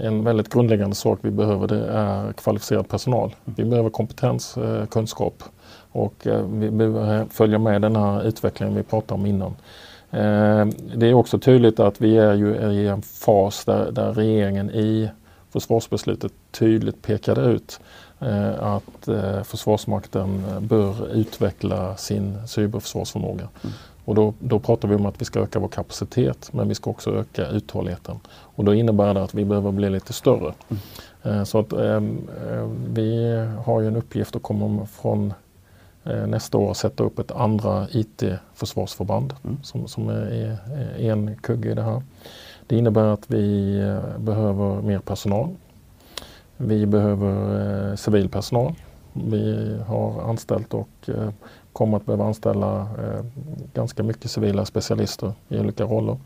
Speaker 3: en väldigt grundläggande sak vi behöver det är kvalificerad personal. Vi behöver kompetens, eh, kunskap och eh, vi behöver följa med den här utvecklingen vi pratade om innan. Eh, det är också tydligt att vi är ju i en fas där, där regeringen i försvarsbeslutet tydligt pekade ut att Försvarsmakten bör utveckla sin cyberförsvarsförmåga. Mm. Och då, då pratar vi om att vi ska öka vår kapacitet men vi ska också öka uthålligheten. Och då innebär det att vi behöver bli lite större. Mm. Eh, så att eh, eh, vi har ju en uppgift att komma från eh, nästa år sätta upp ett andra IT-försvarsförband mm. som, som är, är en kugge i det här. Det innebär att vi eh, behöver mer personal. Vi behöver eh, civil personal. Vi har anställt och eh, kommer att behöva anställa eh, ganska mycket civila specialister i olika roller.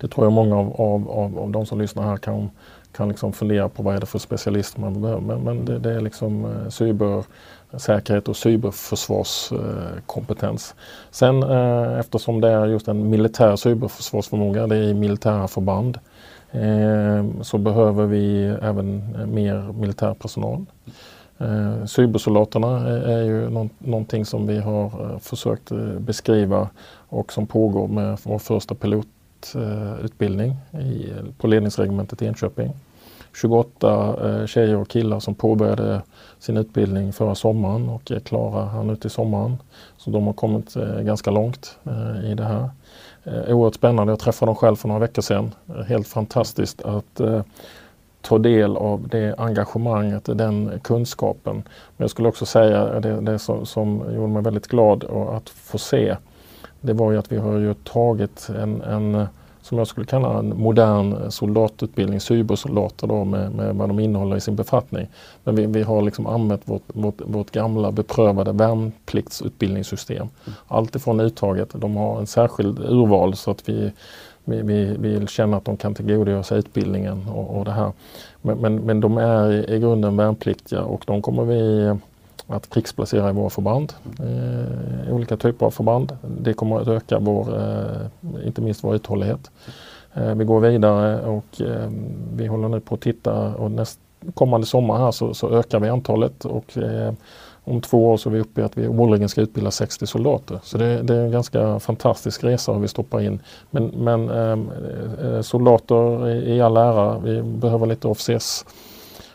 Speaker 3: Det tror jag många av, av, av, av de som lyssnar här kan, kan liksom fundera på vad är det för specialister man behöver. Men, men det, det, är liksom eh, cybersäkerhet och cyberförsvarskompetens. Sen eh, eftersom det är just en militär cyberförsvarsförmåga, det är i militära förband, eh, så behöver vi även eh, mer militär personal. Eh, cybersoldaterna är, är ju någonting som vi har eh, försökt eh, beskriva och som pågår med vår första pilot pilotutbildning i, på ledningsregementet i Enköping. 28 eh, tjejer och killar som påbörjade sin utbildning förra sommaren och är klara här nu till sommaren. Så de har kommit eh, ganska långt eh, i det här. Oerhört spännande. Jag träffade dem själv för några veckor sedan. Helt fantastiskt att ta del av det engagemanget, den kunskapen. Men jag skulle också säga det, det som, som gjorde mig väldigt glad att få se. Det var ju att vi har ju tagit en, en som jag skulle kalla en modern soldatutbildning, cybersoldater då med, med vad de innehåller i sin befattning. Men vi, vi har liksom använt vårt, vårt, vårt gamla beprövade värnpliktsutbildningssystem. Alltifrån uttaget, de har en särskild urval så att vi vi, vi, vi känner att de kan tillgodogöra sig utbildningen och, och det här. Men, men, men, de är i, i grunden värnpliktiga och de kommer vi att krigsplacera i våra förband. Eh, olika typer av förband. Det kommer att öka vår, eh, inte minst vår uthållighet. Eh, vi går vidare och eh, vi håller nu på att titta och näst, kommande sommar här så, så ökar vi antalet och eh, om två år så är vi uppe i att vi årligen ska utbilda 60 soldater. Så det, det, är en ganska fantastisk resa vi stoppar in. Men, men eh, soldater i all ära, vi behöver lite officers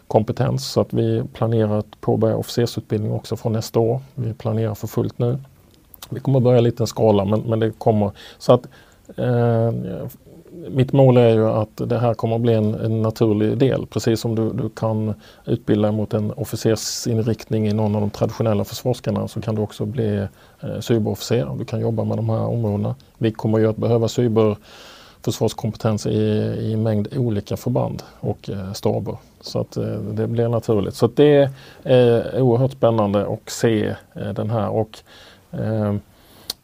Speaker 3: kompetens så att vi planerar att påbörja officersutbildning också från nästa år. Vi planerar för fullt nu. Vi kommer börja i liten skala men, men det kommer. Så att eh, mitt mål är ju att det här kommer att bli en, en naturlig del. Precis som du, du kan utbilda mot en officersinriktning i någon av de traditionella försvarsgrenarna så kan du också bli eh, cyberofficer. Du kan jobba med de här områdena. Vi kommer ju att behöva cyber försvarskompetens i, i en mängd olika förband och eh, staber. Så att eh, det blir naturligt. Så det är oerhört spännande att se eh, den här. Och, eh,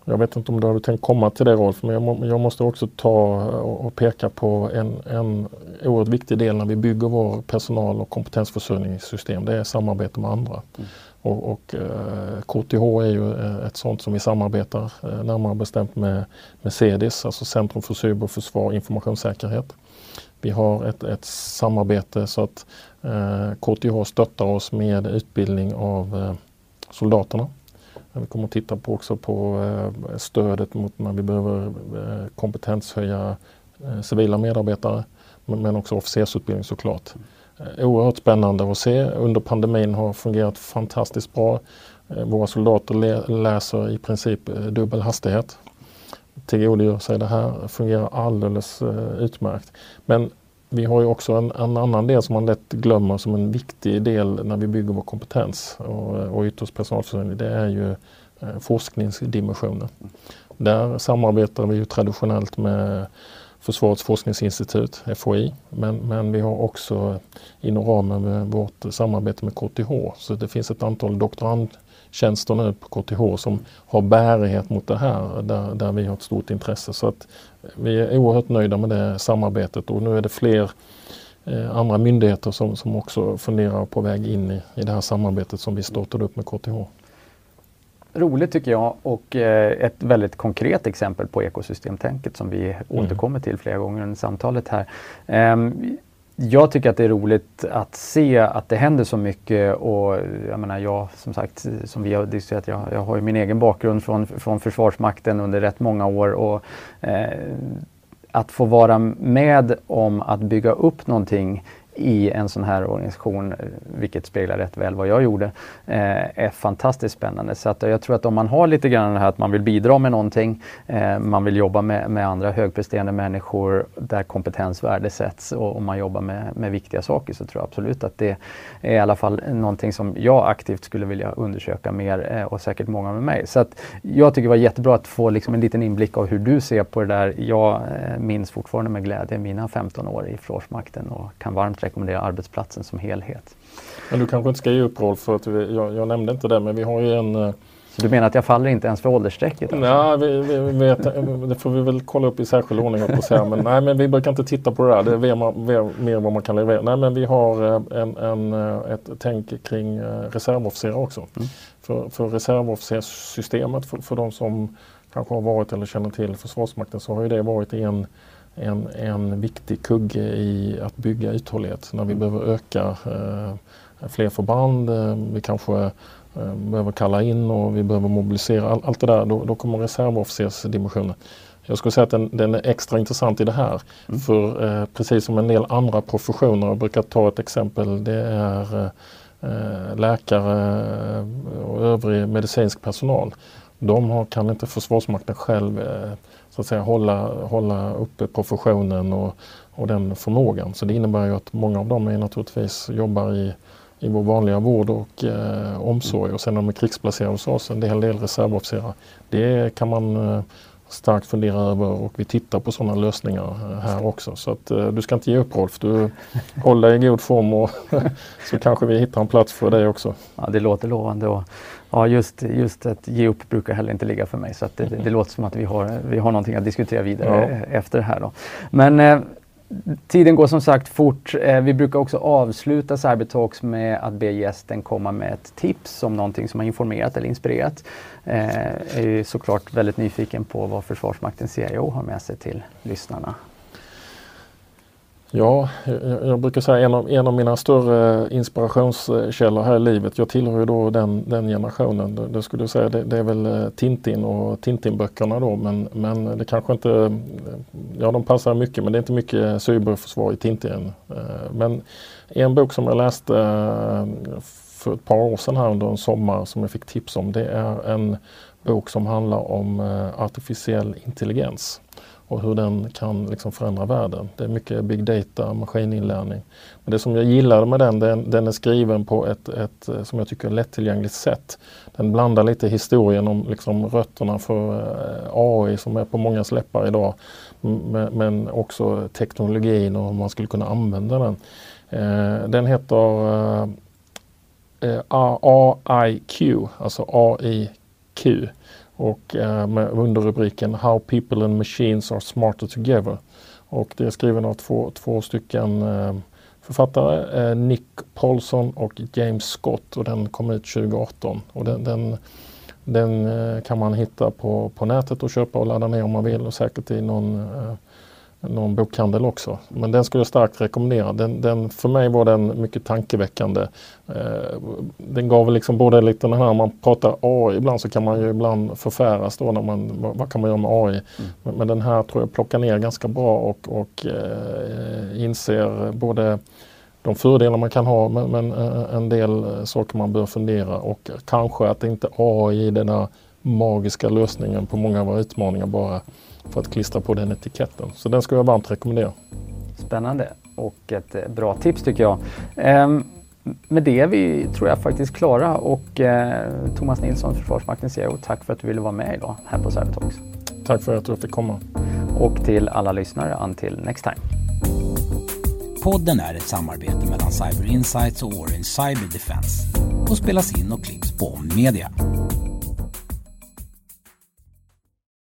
Speaker 3: jag vet inte om du hade tänkt komma till det Rolf, men jag, må, jag måste också ta och, och, peka på en, en oerhört viktig del när vi bygger vår personal och kompetensförsörjningssystem. Det är samarbete med andra. Mm. Och, och eh, KTH är ju eh, ett sånt som vi samarbetar eh, närmare bestämt med, med CEDIS, alltså Centrum för cyberförsvar och informationssäkerhet. Vi har ett, ett samarbete så att eh, KTH stöttar oss med utbildning av eh, soldaterna. Vi kommer att titta på också på eh, stödet mot när vi behöver eh, kompetenshöja eh, civila medarbetare men också officersutbildning såklart. Eh, oerhört spännande att se. Under pandemin har fungerat fantastiskt bra. Eh, våra soldater läser i princip eh, dubbel hastighet. Tillgodogör sig det här, fungerar alldeles utmärkt. Men vi har ju också en, en, annan del som man lätt glömmer som en viktig del när vi bygger vår kompetens och, och ytterst personalförsörjning. Det är ju forskningsdimensionen. Där samarbetar vi ju traditionellt med Försvarets forskningsinstitut, FOI, men, men vi har också inom ramen med vårt samarbete med KTH, så det finns ett antal doktorandtjänster nu på KTH som har bärighet mot det här, där, där vi har ett stort intresse. Så att vi är oerhört nöjda med det samarbetet och nu är det fler eh, andra myndigheter som, som också funderar på väg in i, i det här samarbetet som vi startade upp med KTH.
Speaker 1: Roligt tycker jag och eh, ett väldigt konkret exempel på ekosystemtänket som vi mm. återkommer till flera gånger under samtalet här. Eh, jag tycker att det är roligt att se att det händer så mycket och jag menar jag som sagt som vi har diskuterat, jag, jag har ju min egen bakgrund från, från Försvarsmakten under rätt många år och eh, att få vara med om att bygga upp någonting i en sån här organisation, eh, vilket speglar rätt väl vad jag gjorde, eh, är fantastiskt spännande. Så att jag tror att om man har lite grann det här att man vill bidra med någonting, eh, man vill jobba med, med andra högpresterande människor där kompetens värdesätts och, och man jobbar med, med viktiga saker så tror jag absolut att det är i alla fall någonting som jag aktivt skulle vilja undersöka mer och säkert många med mig. Så att jag tycker det var jättebra att få liksom en liten inblick av hur du ser på det där. Jag minns fortfarande med glädje mina 15 år i Försvarsmakten och kan varmt rekommendera arbetsplatsen som helhet.
Speaker 3: Men du kanske inte ska ge upp Rolf, för att vi, jag, jag, nämnde inte det, men vi har ju en eh,
Speaker 1: så du menar att jag faller inte ens för åldersstrecket?
Speaker 3: Alltså? Nej, vi, vi, vet, det får vi väl kolla upp i särskild ordning på säga. Men, nej, men vi brukar inte titta på det där. Det är mer, mer vad man kan leverera. Nej, men vi har eh, en, en, eh, ett tänk kring reservofficerare också. Mm. För, för reservofficerssystemet, för, för de som kanske har varit eller känner till Försvarsmakten, så har ju det varit en en, en viktig kugge i att bygga uthållighet. När vi mm. behöver öka eh, fler förband, eh, vi kanske eh, behöver kalla in och vi behöver mobilisera. All, allt det där, då, då kommer reservofficersdimensionen. Jag skulle säga att den, den, är extra intressant i det här. Mm. För eh, precis som en del andra professioner, jag brukar ta ett exempel, det är eh, läkare och övrig medicinsk personal. De har, kan inte Försvarsmakten själv eh, så att säga hålla, hålla uppe professionen och, och den förmågan. Så det innebär ju att många av dem är naturligtvis jobbar i, i vår vanliga vård och eh, omsorg och sen de är krigsplacerade hos oss, en hel del reservofficerare. Det kan man eh, starkt fundera över och vi tittar på sådana lösningar eh, här också. Så att eh, du ska inte ge upp Rolf, du [LAUGHS] håller dig i god form och [LAUGHS] så kanske vi hittar en plats för dig också.
Speaker 1: Ja, det låter lovande och ja, just, just att ge upp brukar heller inte ligga för mig så det, det, det låter som att vi har, vi har någonting att diskutera vidare ja. efter det här. Då. Men eh, Tiden går som sagt fort. Eh, vi brukar också avsluta Cybertalks med att be gästen komma med ett tips om någonting som har informerat eller inspirerat. Eh, är såklart väldigt nyfiken på vad Försvarsmaktens CIO har med sig till lyssnarna.
Speaker 3: Ja, jag, brukar säga en av, en av mina större inspirationskällor här i livet. Jag tillhör ju då den, den generationen. Det, det skulle jag säga det, det, är väl eh, Tintin och Tintin-böckerna då men, men det kanske inte, eh, ja de passar mycket men det är inte mycket cyberförsvar i Tintin. Eh, men en bok som jag läste för ett par år sedan här under en sommar som jag fick tips om det är en bok som handlar om artificiell intelligens och hur den kan liksom förändra världen. Det är mycket big data, maskininlärning. Men det som jag gillade med den, den, den är skriven på ett, ett, eh, som jag tycker, lättillgängligt sätt. Den blandar lite historien om liksom rötterna för eh, AI som är på många släppar idag. Men också teknologin och hur man skulle kunna använda den. Eh, den heter eh, eh AIQ, alltså AIQ och eh, med underrubriken How people and machines are smarter together. Och det är skriven av två, två stycken eh, författare, eh, Nick Paulson och James Scott och den kom ut 2018. Och den, den, den kan man hitta på, på nätet och köpa och ladda ner om man vill och säkert i någon någon bokhandel också. Men den skulle jag starkt rekommendera. Den, den, för mig var den mycket tankeväckande. Eh, den gav liksom både lite den här, man pratar AI ibland så kan man ju ibland förfäras då när man, vad, vad kan man göra med AI? Mm. Men, men, den här tror jag plockar ner ganska bra och, och eh, inser både de fördelar man kan ha men, men eh, en del saker man bör fundera och kanske att inte AI den där magiska lösningen på många av våra utmaningar bara för att klistra på den etiketten. Så den skulle jag varmt rekommendera.
Speaker 1: Spännande och ett eh, bra tips tycker jag. Ehm, med det är vi, tror jag, faktiskt klara och eh, Thomas Nilsson, Försvarsmaktens CEO, tack för att du ville vara med idag här på Cybertalks.
Speaker 3: Tack för att du fick komma.
Speaker 1: Och till alla lyssnare, until next time.
Speaker 2: Podden är ett samarbete mellan Cyber Insights och Orange Cyber Defense och spelas in och klipps på Media.